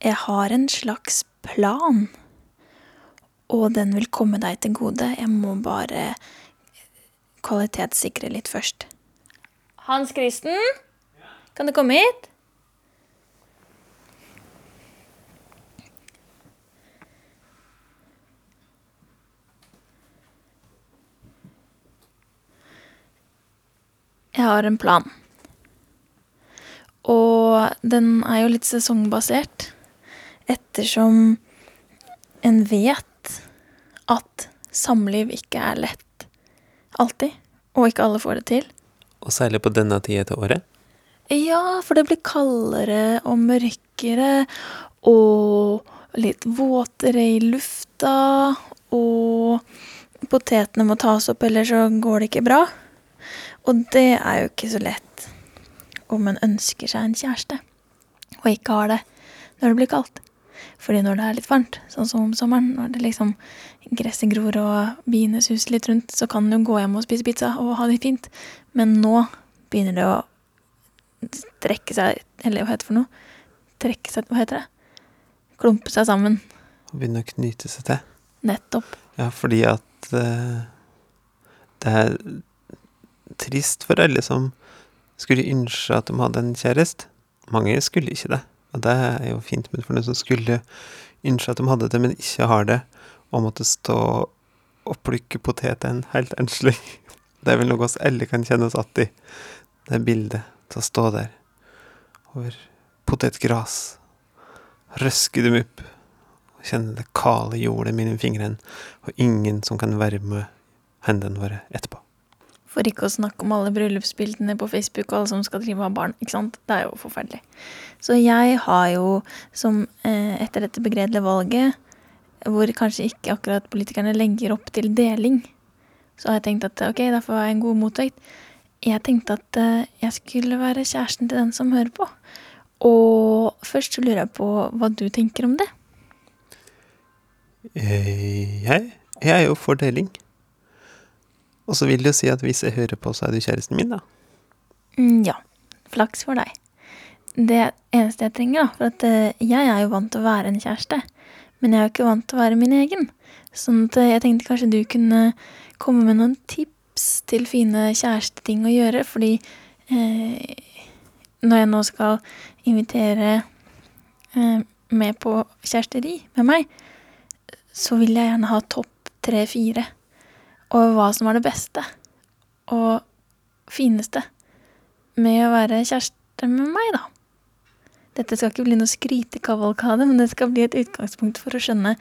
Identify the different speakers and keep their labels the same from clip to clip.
Speaker 1: jeg har en slags plan, og den vil komme deg til gode. Jeg må bare kvalitetssikre litt først. Hans Kristen, kan du komme hit? Jeg har en plan. Og den er jo litt sesongbasert, ettersom en vet at samliv ikke er lett alltid, og ikke alle får det til.
Speaker 2: Og særlig på denne tida til året.
Speaker 1: Ja, for det blir kaldere og mørkere og litt våtere i lufta, og potetene må tas opp, ellers så går det ikke bra. Og det er jo ikke så lett om en ønsker seg en kjæreste og ikke har det når det blir kaldt. Fordi når det er litt varmt, sånn som om sommeren, når det liksom gresset gror og biene suser litt rundt, så kan du gå hjem og spise pizza og ha det fint. Men nå begynner det å trekke seg Eller hva heter det for noe? Trekke seg Hva heter det? Klumpe seg sammen.
Speaker 2: Og begynne å knyte seg til.
Speaker 1: Nettopp.
Speaker 2: Ja, fordi at uh, det er trist for alle som skulle ønske at de hadde en kjæreste. Mange skulle ikke det, og det er jo fint, men for noen som skulle ønske at de hadde det, men ikke har det, og måtte stå og plukke poteten helt enslig. Det er vel noe oss alle kan kjenne oss igjen i. Det bildet til å stå der over potetgras, røske dem opp og kjenne det kale jordet mellom fingrene, og ingen som kan varme hendene våre etterpå.
Speaker 1: For ikke å snakke om alle bryllupsbildene på Facebook og alle som skal drive av barn. ikke sant? Det er jo forferdelig. Så jeg har jo, som eh, etter dette begredelige valget, hvor kanskje ikke akkurat politikerne legger opp til deling, så har jeg tenkt at ok, derfor var jeg en god motvekt. Jeg tenkte at eh, jeg skulle være kjæresten til den som hører på. Og først så lurer jeg på hva du tenker om det.
Speaker 2: Eh, jeg, jeg er jo for deling. Og så vil det jo si at hvis jeg hører på, så er du kjæresten min, da.
Speaker 1: Mm, ja. Flaks for deg. Det eneste jeg trenger, da, for at eh, jeg er jo vant til å være en kjæreste, men jeg er jo ikke vant til å være min egen. Sånn at eh, jeg tenkte kanskje du kunne komme med noen tips til fine kjæresteting å gjøre, fordi eh, når jeg nå skal invitere med på kjæresteri med meg, så vil jeg gjerne ha topp tre-fire over hva som var det beste og fineste med å være kjæreste med meg, da. Dette skal ikke bli noe skrytekavalkade, men det skal bli et utgangspunkt for å skjønne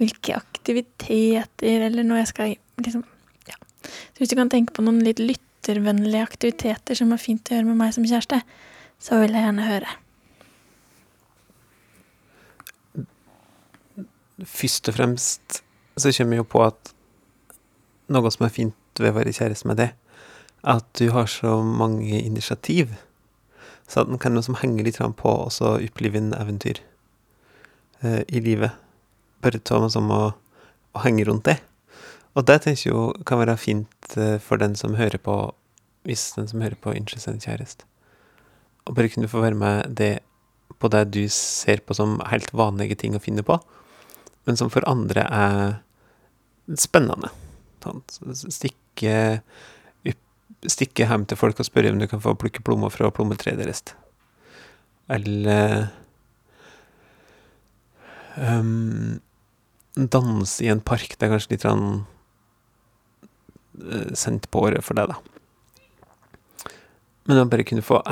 Speaker 1: hvilke aktiviteter eller noe jeg skal liksom Ja. Så hvis du kan tenke på noen litt lyttervennlige aktiviteter som er fint å gjøre med meg som kjæreste, så vil jeg gjerne høre.
Speaker 2: Først og fremst så kommer vi jo på at noe som er fint ved å være kjæreste med det, at du har så mange initiativ. Så at en kan liksom henge litt på og så oppleve en eventyr eh, i livet. Bare ta meg som å, å henge rundt det. Og det tenker jeg jo kan være fint eh, for den som hører på, hvis den som hører på, ønsker seg en kjæreste. Og bare kunne få være med det på det du ser på som helt vanlige ting å finne på, men som for andre er spennende. Sant? Stikke, stikke hjem til folk og spørre om du kan få plukke plommer fra plommetreet deres. Eller um, danse i en park. Det er kanskje litt sånn sendt på året for deg, da. Men å bare kunne få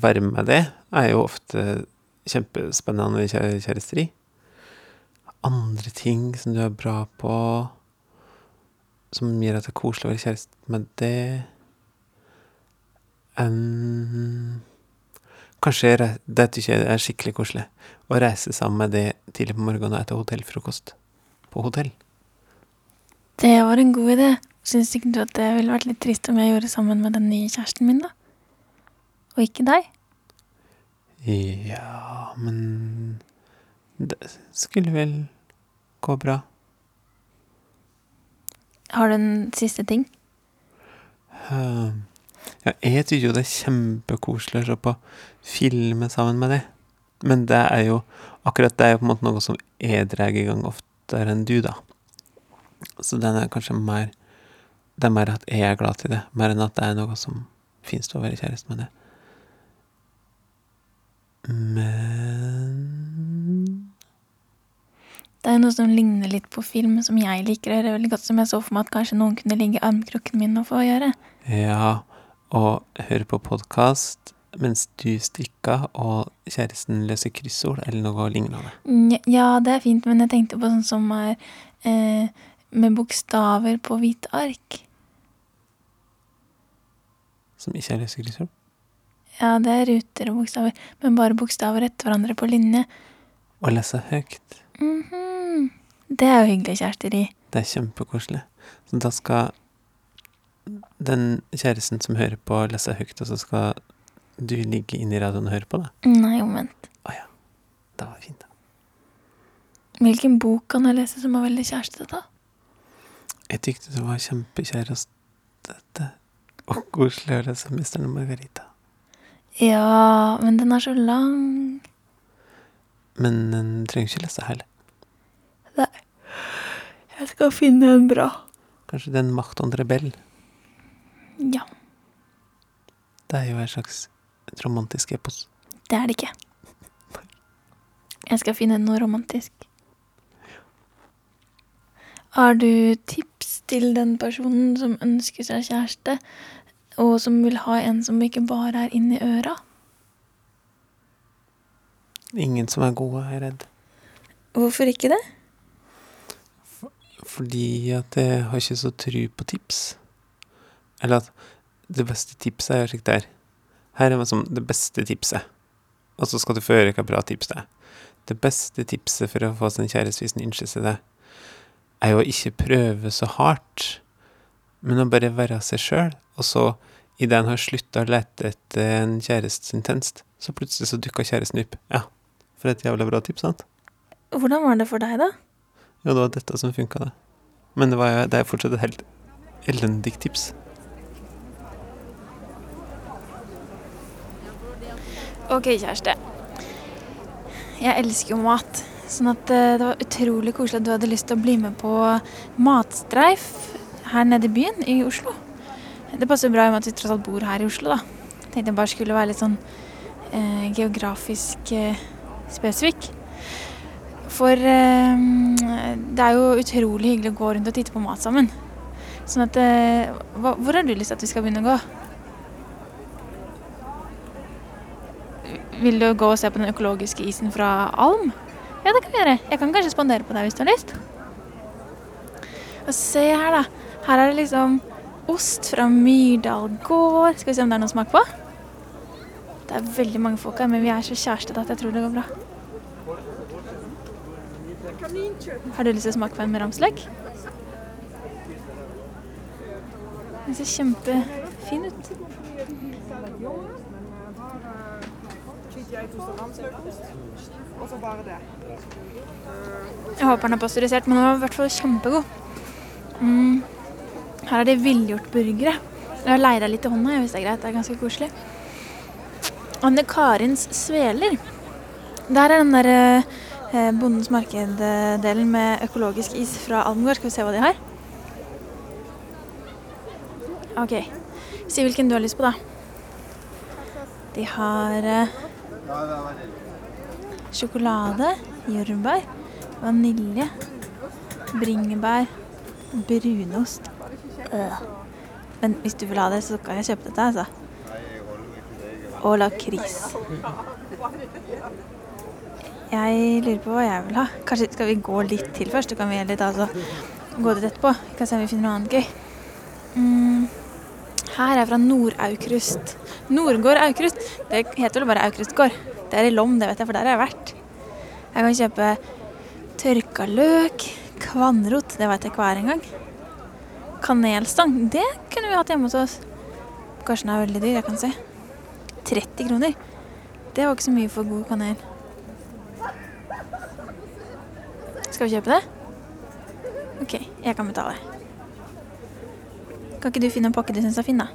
Speaker 2: være med det, er jo ofte kjempespennende kjæresteri. Andre ting som du er bra på som gjør at det er koselig å være kjæreste med det um, Kanskje det syns jeg er skikkelig koselig. Å reise sammen med det tidlig på morgenen og etter hotellfrokost på hotell.
Speaker 1: Det var en god idé. Syns ikke du at det ville vært litt trist om jeg gjorde sammen med den nye kjæresten min, da? Og ikke deg?
Speaker 2: Ja, men Det skulle vel gå bra.
Speaker 1: Har du en siste ting?
Speaker 2: Uh, ja, jeg syns jo det er kjempekoselig å se på filmer sammen med deg. Men det er jo akkurat det er jo på en måte noe som jeg drar i gang oftere enn du, da. Så den er kanskje mer Det er mer at jeg er glad til det, mer enn at det er noe som fins til å være kjæreste med det. Men
Speaker 1: Det er noe som ligner litt på film, som jeg liker å gjøre veldig godt, som jeg så for meg at kanskje noen kunne ligge i armkroken min og få gjøre.
Speaker 2: Ja, og høre på podkast mens du strikker og kjæresten løser kryssord, eller noe lignende.
Speaker 1: Ja, det er fint, men jeg tenkte på sånn som er eh, med bokstaver på hvite ark.
Speaker 2: Som ikke er løse kryssord.
Speaker 1: Ja, det er ruter og bokstaver, men bare bokstaver etter hverandre på linje.
Speaker 2: Og lese høyt.
Speaker 1: Mhm. Det er jo hyggelig kjæresteri.
Speaker 2: Det er kjempekoselig. Så da skal den kjæresten som hører på, lese høyt, og så skal du ligge inne i radioen og høre på, da.
Speaker 1: Nei, omvendt.
Speaker 2: Det var fint, da.
Speaker 1: Hvilken bok kan jeg lese som er veldig kjærestete, da?
Speaker 2: Jeg tykte det var kjempekjærestete og koselig å lese 'Mesteren og Margarita'.
Speaker 1: Ja, men den er så lang.
Speaker 2: Men den trenger ikke lese hele.
Speaker 1: Jeg skal finne en bra.
Speaker 2: Kanskje den en rebell'.
Speaker 1: Ja,
Speaker 2: Det er jo en slags et romantisk epos.
Speaker 1: det er det ikke. Jeg skal finne noe romantisk. Har du tips til den personen som ønsker seg kjæreste, og som vil ha en som ikke bare er inni øra?
Speaker 2: Ingen som er gode, er jeg redd.
Speaker 1: Hvorfor ikke det?
Speaker 2: Fordi at jeg har ikke så tru på tips. Eller at det beste tipset er jo slik her er. Er liksom det beste tipset. Og så skal du få høre hva bra tips det er. Det beste tipset for å få sin kjæreste hvis en ønsker seg det, er jo å ikke prøve så hardt, men å bare være seg sjøl. Og så, idet en har slutta å lete etter en kjæreste intenst, så plutselig så dukka kjæresten opp. Ja, for et jævla bra tips, sant?
Speaker 1: Hvordan var det for deg, da?
Speaker 2: Ja, det var dette som funka, det. Men det, var, det er fortsatt et helt elendig tips.
Speaker 1: Ok, kjæreste. Jeg elsker jo mat. Sånn at eh, det var utrolig koselig at du hadde lyst til å bli med på matstreif her nede i byen i Oslo. Det passer bra i og med at vi tross alt bor her i Oslo, da. Tenkte jeg bare skulle være litt sånn eh, geografisk eh, spesifikk. For eh, det er jo utrolig hyggelig å gå rundt og titte på mat sammen. Sånn at eh, Hvor har du lyst til at vi skal begynne å gå? Vil du gå og se på den økologiske isen fra Alm? Ja, det kan vi gjøre. Jeg kan kanskje spandere på deg hvis du har lyst. Og se her, da. Her er det liksom ost fra Myrdal gård. Skal vi se om det er noe smak på? Det er veldig mange folk her, men vi er så kjærestete at jeg tror det går bra. Har du lyst til å smake på en med ramsløk? Den ser kjempefin ut. Jeg håper den er pasteurisert, men den var i hvert fall kjempegod. Mm. Her er det villgjort burgere. Jeg har leid deg litt i hånda, hvis det er greit. Det er ganske koselig. Anne Karins sveler. Der er den der eh, Bondens marked-delen med økologisk is fra Almgård. Skal vi se hva de har? OK. Si hvilken du har lyst på, da. De har eh, sjokolade, jordbær, vanilje, bringebær, brunost. Øh. Men hvis du vil ha det, så kan jeg kjøpe dette, altså. Og lakris. Jeg lurer på hva jeg vil ha. Kanskje skal vi gå litt til først, så kan vi heller ta altså, gå dit etterpå. Vi kan se om vi finner noe annet gøy. Mm. Her er fra Nord-Aukrust. Nordgård Aukrust. Det heter vel bare Aukrustgård. Det er i Lom, det vet jeg, for der har jeg vært. Jeg kan kjøpe tørka løk, kvannrot, det vet jeg ikke hva er engang. Kanelstang, det kunne vi hatt hjemme hos oss. Kanskje den er veldig dyr, jeg kan se. 30 kroner. Det var ikke så mye for god kanel. Skal vi kjøpe det? OK, jeg kan betale. Kan ikke du finne en pakke du syns er fin, da?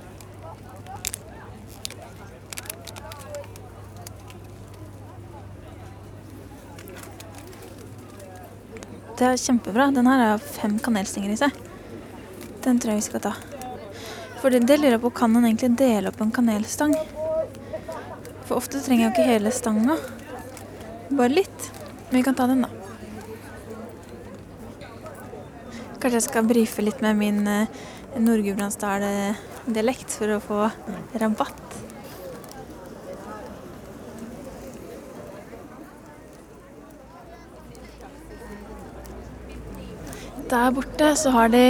Speaker 1: Det er kjempebra. Den her har fem kanelstenger i seg. Den tror jeg vi skal ta. For det lurer jeg på, kan en egentlig dele opp en kanelstang? For ofte trenger jeg jo ikke hele stanga. Bare litt. Men vi kan ta den, da. Kanskje jeg skal brife litt med min eh, Nord-Gudbrandsdal-dialekt for å få rabatt. Der borte så har de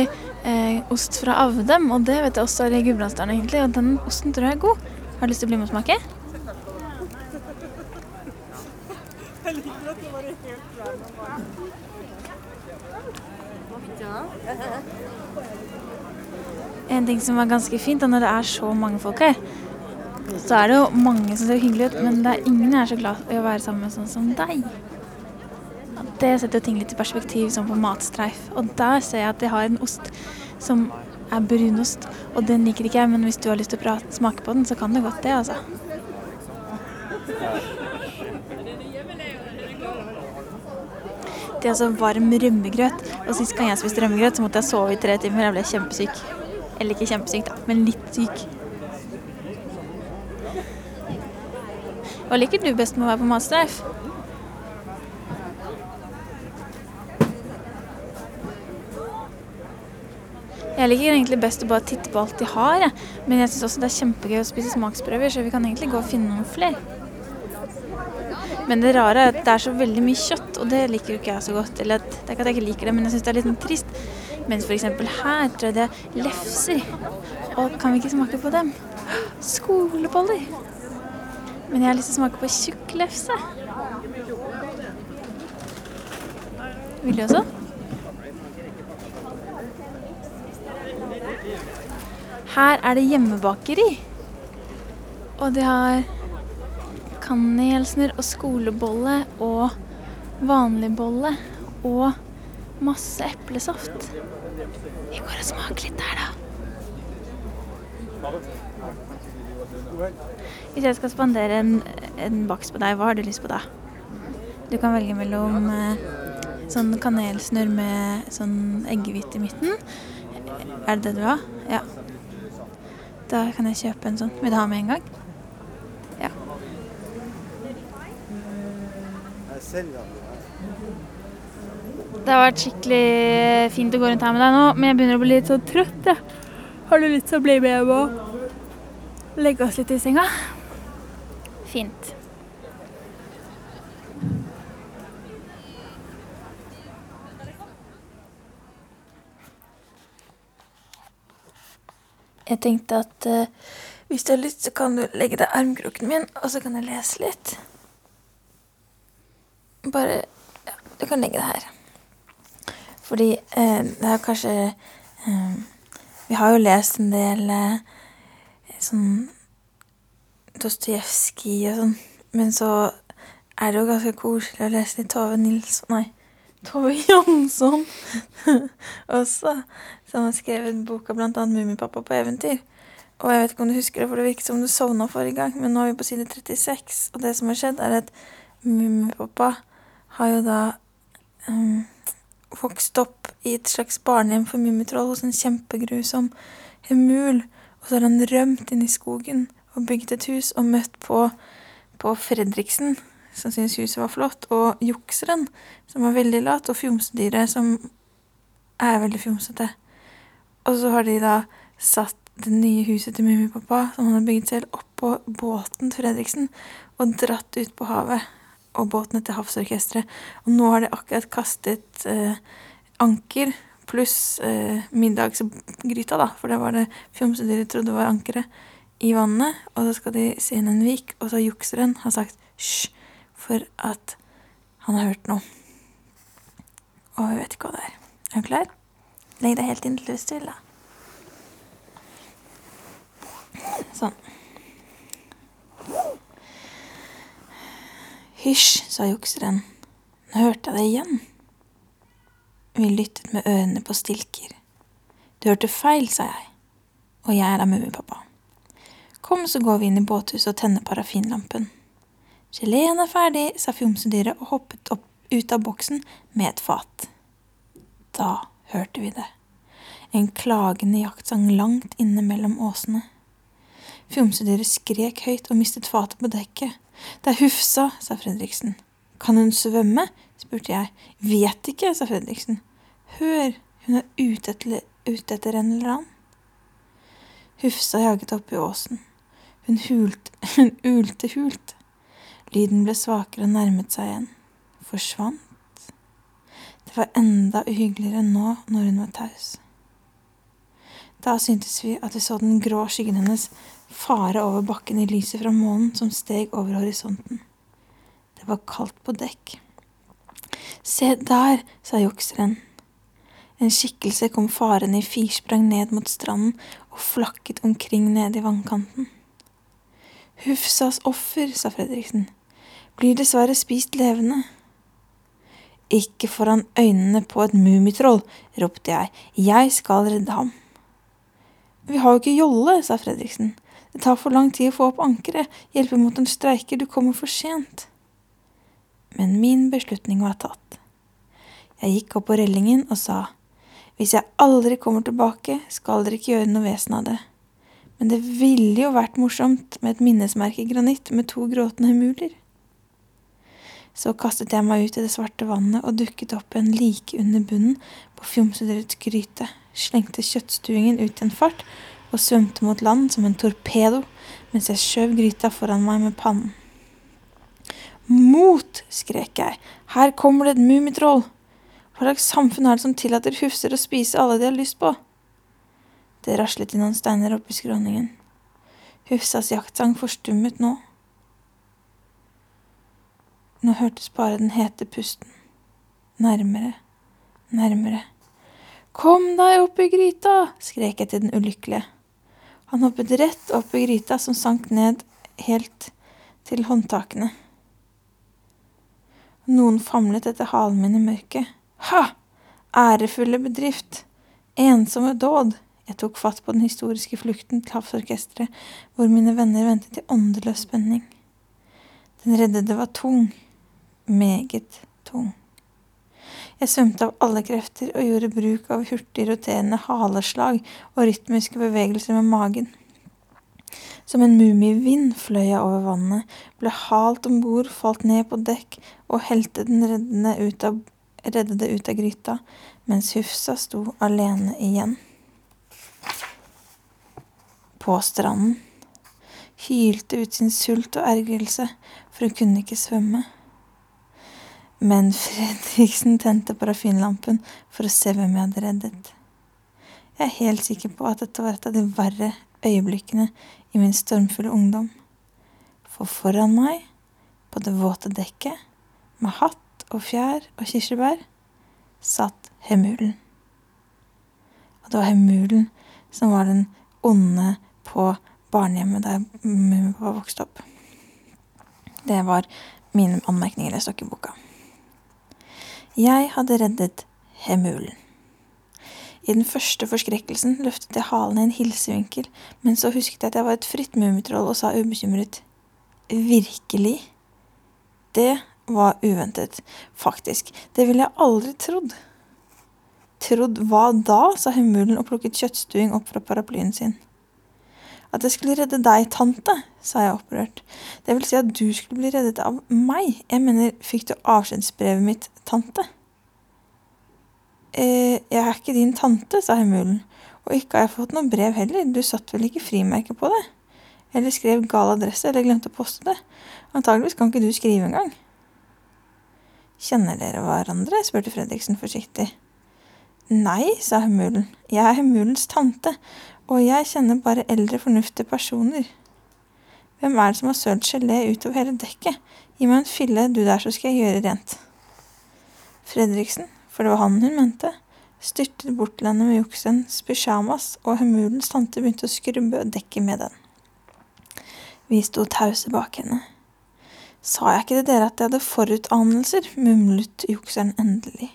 Speaker 1: eh, ost fra Avdem, og det vet jeg også er i Gudbrandsdalen egentlig. Og den osten tror jeg er god. Har du lyst til å bli med og smake? En ting som var ganske fint, da når det er så mange folk her, så er det jo mange som ser hyggelig ut, men det er ingen jeg er så glad i å være sammen med sånn som deg. Det setter jo ting litt i perspektiv, sånn på matstreif. Og der ser jeg at de har en ost som er brunost, og den liker ikke jeg, men hvis du har lyst til å prate, smake på den, så kan det godt det, altså. Det er altså varm rømmegrøt. Og sist gang jeg spiste rømmegrøt, så måtte jeg sove i tre timer. Jeg ble kjempesyk. Eller ikke kjempesyk, da, men litt syk. Hva liker du best med å være på matstreif? Jeg liker egentlig best å bare titte på alt de har, jeg. men jeg syns også det er kjempegøy å spise smaksprøver, så vi kan egentlig gå og finne noen flere. Men det rare er at det er så veldig mye kjøtt, og det liker jo ikke jeg så godt. Eller det er ikke at jeg ikke liker det, men jeg syns det er litt trist. Mens f.eks. her tror jeg det er lefser. Og kan vi ikke smake på dem? Skoleboller. Men jeg har lyst til å smake på tjukk lefse. Vil du også? Her er det hjemmebakeri. Og de har kanelsnurr og skolebolle og vanlig bolle og masse eplesaft. Vi går og smaker litt der, da. Hvis jeg skal spandere en, en bakst på deg, hva har du lyst på da? Du kan velge mellom eh, sånn kanelsnurr med sånn eggehvite i midten. Er det det du vil ha? Ja. Da kan jeg kjøpe en sånn. Vil du ha med en gang? Ja. Det har vært skikkelig fint å gå rundt her med deg nå, men jeg begynner å bli litt så trøtt. Ja. Har du lyst til å bli med hjem og legge oss litt i senga? Fint. Jeg tenkte at uh, hvis du har lyst, så kan du legge deg i armkroken min, og så kan jeg lese litt. Bare Ja, du kan legge deg her. Fordi eh, det er kanskje eh, Vi har jo lest en del eh, sånn Dostojevskij og sånn, men så er det jo ganske koselig å lese litt Tove Nilsson Nei, Tove Jansson også, som har skrevet boka blant annet 'Mummipappa på eventyr'. Og jeg vet ikke om du husker det, for det virket som du sovna forrige gang, men nå er vi på side 36, og det som har skjedd, er at Mummipappa har jo da um, vokst opp i et slags barnehjem for mummitroll hos en kjempegrusom hemul, og så har han rømt inn i skogen og bygd et hus og møtt på, på Fredriksen, som syntes huset var flott, og jukseren, som var veldig lat, og fjomsedyret, som er veldig fjomsete. Og så har de da satt det nye huset til Mummipappa, som han har bygd selv, oppå båten til Fredriksen og dratt ut på havet. Og båtene til Havsorkesteret. Og nå har de akkurat kastet eh, anker pluss eh, middagsgryta, da, for det var det fjomsedyret trodde var ankeret, i vannet. Og så skal de se inn en vik, og så jukseren har sagt hysj, for at han har hørt noe. Og jeg vet ikke hva det er. Er du klar? Legg deg helt inntil du er da. Sånn. Hysj, sa jukseren. Nå hørte jeg det igjen. Vi lyttet med ørene på stilker. Du hørte feil, sa jeg. Og jeg er da Mummipappa. Kom, så går vi inn i båthuset og tenner parafinlampen. Geleen er ferdig, sa fjomsedyret og hoppet opp ut av boksen med et fat. Da hørte vi det. En klagende jaktsang langt inne mellom åsene. Fjomsedyret skrek høyt og mistet fatet på dekket. Det er Hufsa, sa Fredriksen. Kan hun svømme? spurte jeg. Vet ikke, sa Fredriksen. Hør, hun er ute etter, ute etter en eller annen. Hufsa jaget opp i åsen. Hun hulte, hun ulte hult. Lyden ble svakere og nærmet seg igjen. Forsvant. Det var enda uhyggeligere nå når hun var taus. Da syntes vi at vi så den grå skyggen hennes fare over bakken i lyset fra månen som steg over horisonten. Det var kaldt på dekk. Se der, sa jukseren. En skikkelse kom farende i firsprang ned mot stranden og flakket omkring nede i vannkanten. Hufsas offer, sa Fredriksen, blir dessverre spist levende. Ikke foran øynene på et mummitroll, ropte jeg, jeg skal redde ham. Vi har jo ikke jolle, sa Fredriksen. Det tar for lang tid å få opp ankeret, hjelpemotoren streiker, du kommer for sent. Men min beslutning var tatt. Jeg gikk opp på rellingen og sa, hvis jeg aldri kommer tilbake, skal dere ikke gjøre noe vesen av det. Men det ville jo vært morsomt med et minnesmerke i granitt med to gråtende hemuler. Så kastet jeg meg ut i det svarte vannet og dukket opp igjen like under bunnen på fjomsedyrets gryte, slengte kjøttstuingen ut i en fart og svømte mot land som en torpedo mens jeg skjøv gryta foran meg med pannen. Mot! skrek jeg. Her kommer det et mummitroll! Hva slags samfunn er det som tillater hufser å spise alle de har lyst på? Det raslet i noen steiner oppi skråningen. Hufsas jaktsang forstummet nå. Nå hørtes bare den hete pusten. Nærmere, nærmere. Kom deg opp i gryta! skrek jeg til den ulykkelige. Han hoppet rett opp i gryta, som sank ned helt til håndtakene. Noen famlet etter halen min i mørket. Ha! Ærefulle bedrift! Ensomme dåd! Jeg tok fatt på den historiske flukten til Havsorkesteret, hvor mine venner ventet i åndeløs spenning. Den reddede var tung meget tung. Jeg svømte av alle krefter og gjorde bruk av hurtig roterende haleslag og rytmiske bevegelser med magen. Som en mumievind fløy jeg over vannet, ble halt om bord, falt ned på dekk og helte den reddende ut av, reddede ut av gryta, mens Hufsa sto alene igjen. På stranden. Hylte ut sin sult og ergrelse, for hun kunne ikke svømme. Men Fredriksen tente parafinlampen for å se hvem jeg hadde reddet. Jeg er helt sikker på at dette var et av de verre øyeblikkene i min stormfulle ungdom. For foran meg, på det våte dekket, med hatt og fjær og kirsebær, satt Hemulen. Og det var Hemulen som var den onde på barnehjemmet der Mummipappa vokste opp. Det var mine anmerkninger jeg står i boka. Jeg hadde reddet Hemulen. I den første forskrekkelsen løftet jeg halen i en hilsevinkel, men så husket jeg at jeg var et fritt mummitroll og sa ubekymret Virkelig? Det var uventet, faktisk. Det ville jeg aldri trodd. Trodd hva da? sa Hemulen og plukket kjøttstuing opp fra paraplyen sin. At jeg skulle redde deg, tante, sa jeg opprørt. Det vil si at du skulle bli reddet av meg. Jeg mener, fikk du avskjedsbrevet mitt, tante? Eh, jeg er ikke din tante, sa Hemulen. Og ikke har jeg fått noe brev heller, du satt vel ikke frimerke på det? Eller skrev gal adresse, eller glemte å poste det? Antageligvis kan ikke du skrive engang. Kjenner dere hverandre? spurte Fredriksen forsiktig. Nei, sa Hemulen, jeg er Hemulens tante, og jeg kjenner bare eldre, fornuftige personer. Hvem er det som har sølt gelé utover hele dekket? Gi meg en fille, du der, så skal jeg gjøre rent. Fredriksen, for det var han hun mente, styrtet bort til henne med juksens pysjamas, og Hemulens tante begynte å skrubbe dekket med den. Vi sto tause bak henne. Sa jeg ikke til dere at jeg hadde forutanelser? mumlet jukseren endelig.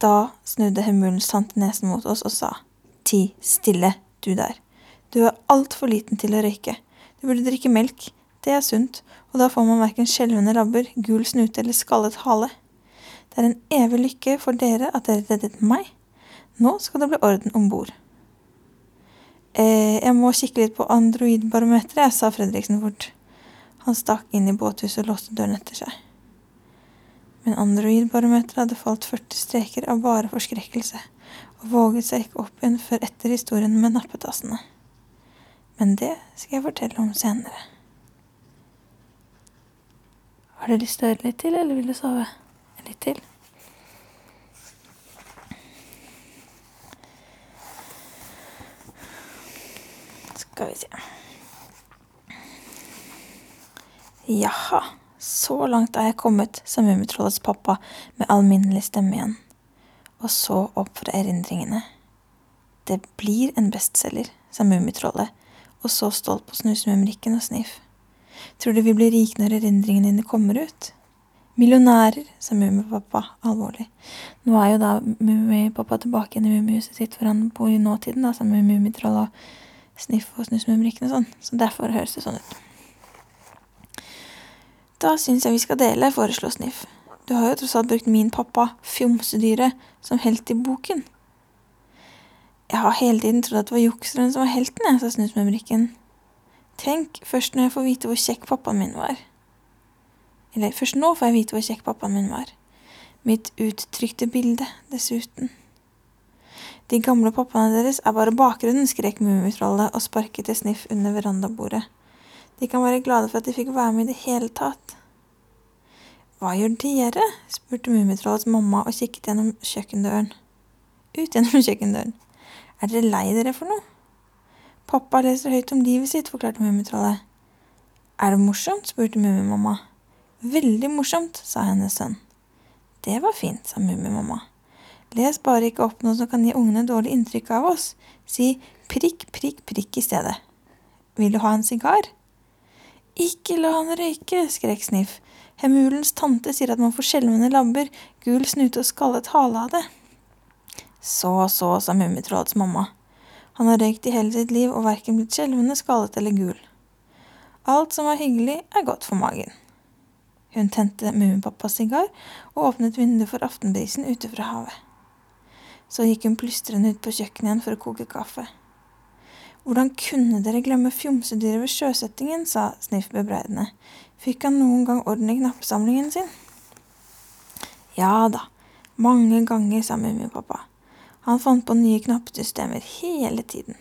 Speaker 1: Da snudde Hemulens tante nesen mot oss og sa, Ti stille, du der. Du er altfor liten til å røyke. Du burde drikke melk. Det er sunt, og da får man verken skjelvende labber, gul snute eller skallet hale. Det er en evig lykke for dere at dere reddet meg. Nå skal det bli orden om bord. Eh, jeg må kikke litt på androidbarometeret, sa Fredriksen fort. Han stakk inn i båthuset og låste døren etter seg. Men androidbarometeret hadde falt 40 streker av bare forskrekkelse, og våget seg ikke opp igjen før etter historien med nappetassene. Men det skal jeg fortelle om senere. Har du lyst til å høre litt til, eller vil du sove litt til? Skal vi se Jaha, så langt er jeg kommet, sa Mummitrollets pappa med alminnelig stemme igjen, og så opp fra erindringene. Det blir en bestselger, sa Mummitrollet, og så stolt på Snusmumrikken og Sniff. Tror du vi blir rike når erindringene dine kommer ut? Millionærer, sa Mummipappa alvorlig. Nå er jo da Mummipappa tilbake igjen i Mummihuset sitt, hvor han bor i nåtiden, da, sammen med Mummitroll og Sniff og Snusmumrikken og sånn, så derfor høres det sånn ut. Da syns jeg vi skal dele, foreslo Sniff. Du har jo tross alt brukt min pappa, Fjomsedyret, som helt i boken. Jeg har hele tiden trodd at det var jukseren som var helten, jeg, sa Snusmumrikken. Tenk, først når jeg får vite hvor kjekk pappaen min var. Eller først nå får jeg vite hvor kjekk pappaen min var. Mitt uttrykte bilde, dessuten. De gamle pappaene deres er bare bakgrunnen, skrek Mummitrollet og sparket til Sniff under verandabordet. De kan være glade for at de fikk være med i det hele tatt. Hva gjør dere? spurte Mummitrollets mamma og kikket gjennom kjøkkendøren. Ut gjennom kjøkkendøren. Er dere lei dere for noe? Pappa leser høyt om livet sitt, forklarte Mummitrollet. Er det morsomt? spurte Mummimamma. Veldig morsomt, sa hennes sønn. Det var fint, sa Mummimamma. Les bare ikke opp noe som kan gi ungene dårlig inntrykk av oss. Si prikk, prikk, prikk i stedet. Vil du ha en sigar? Ikke la han røyke, skrek Sniff. Hemulens tante sier at man får skjelvende labber, gul snute og skallet hale av det. Så, så, sa Mummitrollets mamma. Han har røykt i hele sitt liv og verken blitt skjelvende, skallet eller gul. Alt som er hyggelig, er godt for magen. Hun tente Mummipappas sigar og åpnet vinduet for aftenbrisen ute fra havet. Så gikk hun plystrende ut på kjøkkenet igjen for å koke kaffe. Hvordan kunne dere glemme fjomsedyret ved sjøsettingen, sa Sniff bebreidende. Fikk han noen gang orden i knappesamlingen sin? Ja da, mange ganger, sa Mummipappa. Han fant på nye knappesystemer hele tiden.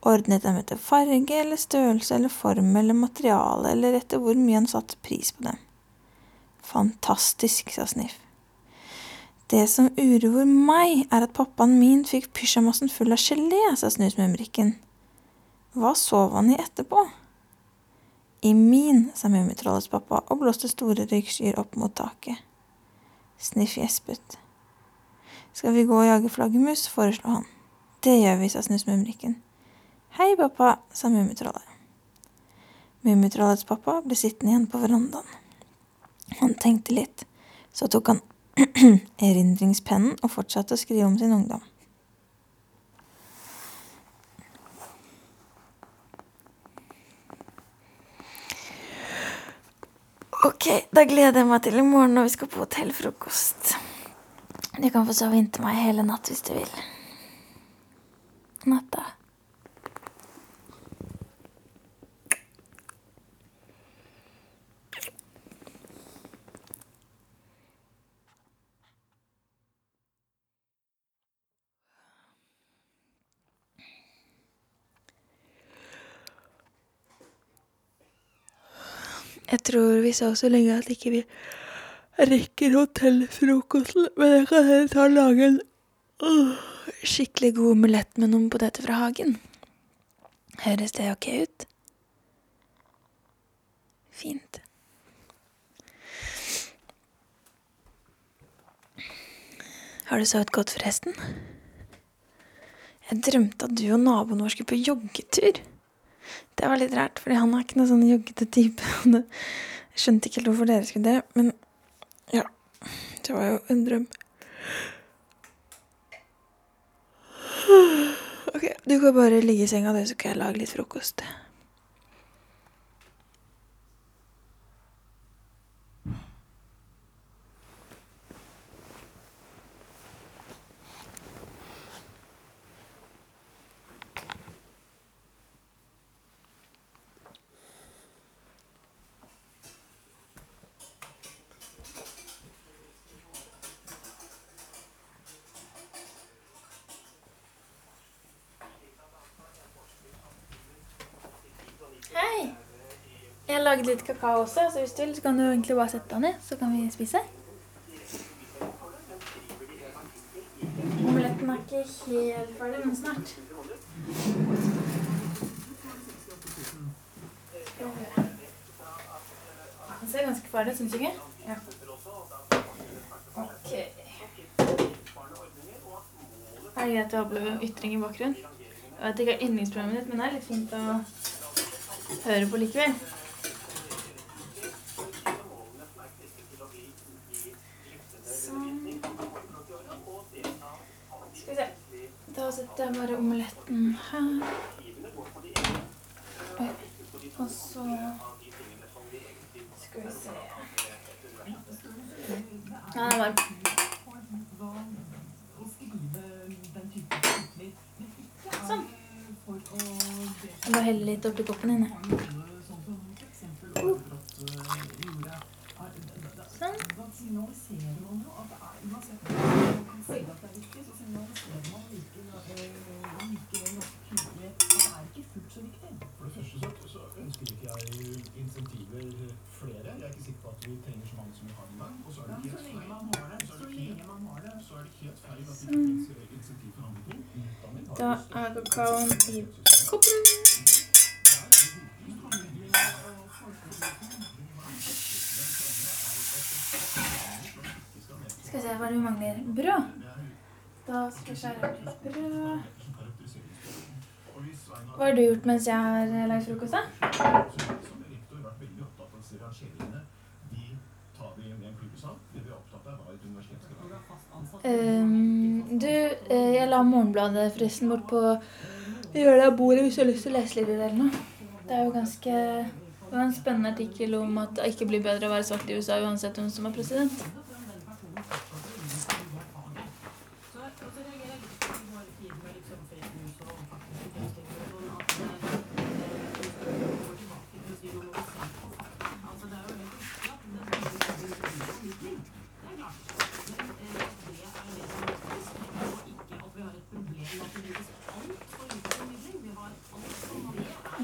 Speaker 1: Ordnet dem etter farge eller størrelse eller form eller materiale eller etter hvor mye han satte pris på dem. Fantastisk, sa Sniff. Det som uroer meg, er at pappaen min fikk pysjamasen full av gelé, sa Snusmumrikken. Hva sov han i etterpå? I min, sa Mummitrollets pappa og blåste store røykskyer opp mot taket. Sniff gjespet. Skal vi gå og jage flaggermus, foreslo han. Det gjør vi, sa Snusmumrikken. Hei, pappa, sa Mummitrollet. Mummitrollets pappa ble sittende igjen på verandaen. Han tenkte litt, så tok han erindringspennen og fortsatte å skrive om sin ungdom. Ok, da gleder jeg meg til i morgen når vi skal på hotellfrokost. Du kan få sove inntil meg hele natt hvis du vil. Natta. Jeg tror vi så så lenge at ikke vi rekker hotellfrokosten, men jeg kan heller ta og lage en uh, skikkelig god omelett med noen poteter fra hagen. Høres det ok ut? Fint. Har du sovet godt, forresten? Jeg drømte at du og naboen vår skulle på joggetur. Det var litt rart, fordi han er ikke noe sånn joggete type. Jeg skjønte ikke helt hvorfor dere skulle det, men ja. Det var jo en drøm. Ok, du kan bare ligge i senga, så kan jeg lage litt frokost. Jeg har laget litt kakao også, så hvis du vil, så kan du egentlig bare sette deg ned, så kan vi spise. Omeletten er ikke helt ferdig, men snart. Den ser ganske ferdig ut, syns du ikke? Ja. Ok. Er det greit å ha ytring i bakgrunnen? Jeg vet ikke hva yndlingsprogrammet ditt, men det er litt fint å høre på likevel. Sånn. Skal vi se. Da setter jeg bare omeletten her. Oi. Og så Skal vi se Sånn. Jeg bare helle litt oppi koppen din. jeg. Sånn.
Speaker 3: For det første så, så ønsker ikke jeg insentiver flere. Jeg er ikke sikker på at vi trenger så mange som vi har i dag. Og så er det helt feil. Så er det helt, så er det helt feil at vi ikke finnes insentiv for andre ting. Utdanning har
Speaker 1: Da er kakaoen i koppen. Skal vi se, hva er det vi mangler? Brød. Da skal jeg skjære opp litt brød. Hva har du gjort mens jeg har lagd frokost? da? Ehm, du, eh, jeg la Morgenbladet forresten bort på hjørnet av bordet hvis du har lyst til å lese litt i eller noe. Det er jo ganske Det var en spennende artikkel om at det ikke blir bedre å være svart i USA uansett hvem som er president.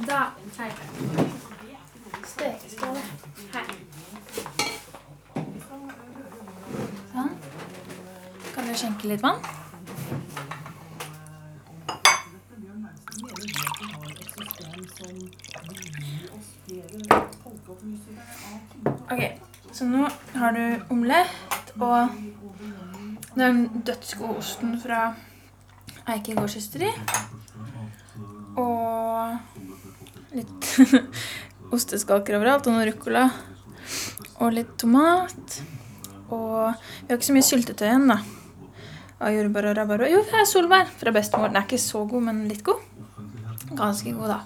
Speaker 1: Da er det stekeskål her. Sånn. Vann? Ok, så nå har du omelett og den dødsgode osten fra Eike gårdsysteri. Og litt osteskalker overalt, og noe ruccola. Og litt tomat. Og vi har ikke så mye syltetøy igjen, da. Av jordbær og rabarbra. Jo, det er solbær fra bestemor. Den er ikke så god, men litt god. Ganske god, da.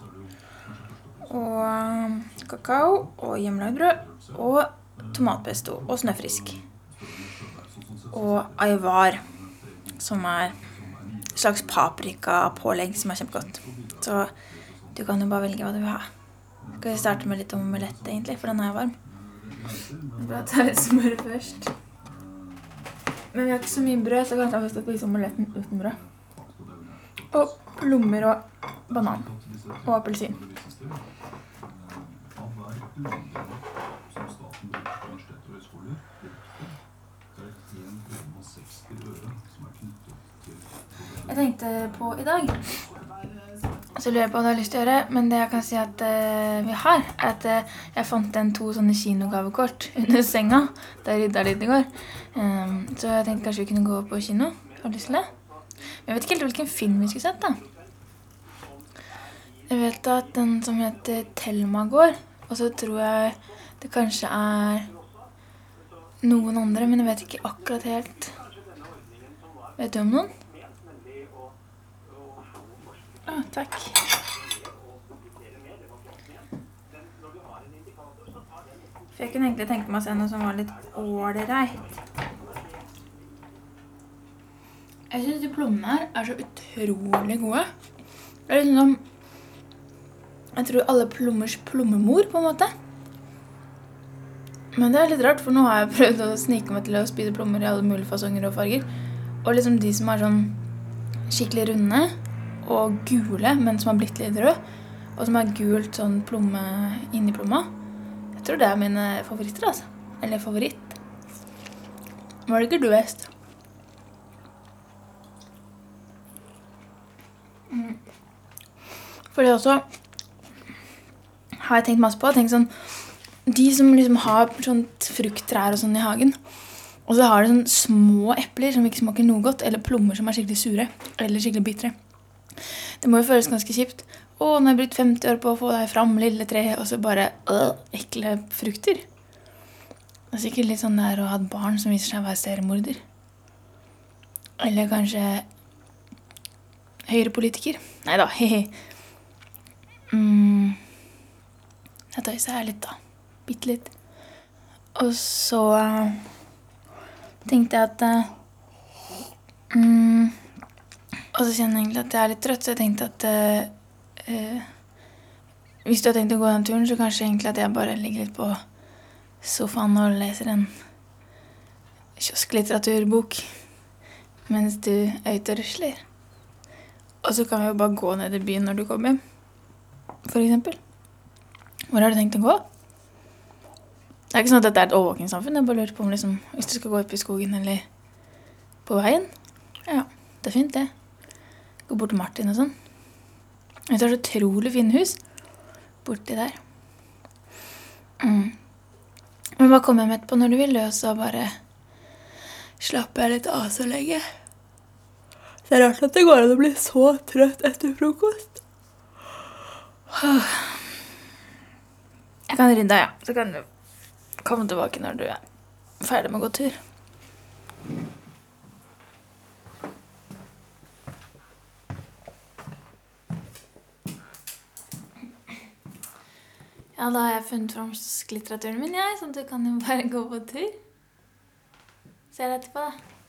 Speaker 1: Og um, kakao og hjemmelagd brød. Og tomatpesto og snøfrisk. Og aivar, som er et slags paprikapålegg som er kjempegodt. Så du kan jo bare velge hva du vil ha. Skal vi starte med litt omelett, egentlig, for den er varm. Da tar vi smør først. Men vi har ikke så mye brød, så kanskje vi skal spise omeletten uten brød. Og plommer og banan. Og appelsin. Jeg tenkte på i dag så lurer jeg på hva du har lyst til å gjøre, men det jeg kan si at uh, vi har, er at uh, jeg fant igjen to sånne kinogavekort under senga da jeg rydda litt i går. Um, så jeg tenkte kanskje vi kunne gå på kino. Har du lyst til det? Men jeg vet ikke helt hvilken film vi skulle sett, da. Jeg vet at den som heter Thelma går, og så tror jeg det kanskje er noen andre, men jeg vet ikke akkurat helt. Vet du om noen? Å, takk. For jeg kunne egentlig tenke meg å se noe som var litt ålreit. Jeg syns de plommene her er så utrolig gode. Det er liksom Jeg tror alle plommers plommemor, på en måte. Men det er litt rart, for nå har jeg prøvd å snike meg til å spise plommer i alle mulige fasonger og farger. Og liksom de som er sånn skikkelig runde og gule, men som har blitt litt røde, og som har gult sånn plomme inni plomma, Jeg tror det er mine favoritter, altså. Eller favoritt. Hva liker du best? Mm. For det også har jeg tenkt masse på. Tenkt sånn, de som liksom har sånt frukttrær og sånn i hagen, og så har de sånn små epler som ikke smaker noe godt, eller plommer som er skikkelig sure eller skikkelig bitre. Det må jo føles ganske kjipt. Å, nå har jeg brukt 50 år på å få deg fram, lille tre, og så bare øh, ekle frukter. Det er sikkert litt sånn det er å ha et barn som viser seg å være seriemorder. Eller kanskje høyrepolitiker. Nei da, he-he. Mm. Jeg tøyser her litt, da. Bitte litt. Og så eh, tenkte jeg at eh, mm, Og så kjenner jeg egentlig at jeg er litt trøtt, så jeg tenkte at eh, eh, Hvis du har tenkt å gå den turen, så kanskje egentlig at jeg bare ligger litt på sofaen og leser en kiosklitteraturbok mens du er ute og rusler. Og så kan vi jo bare gå ned i byen når du kommer hjem, eksempel. Hvor har du tenkt å gå? Det er ikke sånn at dette er et overvåkingssamfunn. Jeg bare lurer på om liksom, hvis du skal gå opp i skogen eller på veien. Ja, det er fint, det. Gå bort til Martin og sånn. Jeg er så utrolig fine hus borti der. Mm. Men bare kom hjem etterpå når du vil, og så bare slapper jeg litt av så lenge. Det er rart at det går an å bli så trøtt etter frokost. Jeg kan rydde deg, ja. Så kan du komme tilbake når du er ferdig med å gå tur. Ja, da har jeg funnet fram litteraturen min, jeg, sånn at du kan jo bare gå på tur. Ser etterpå, da.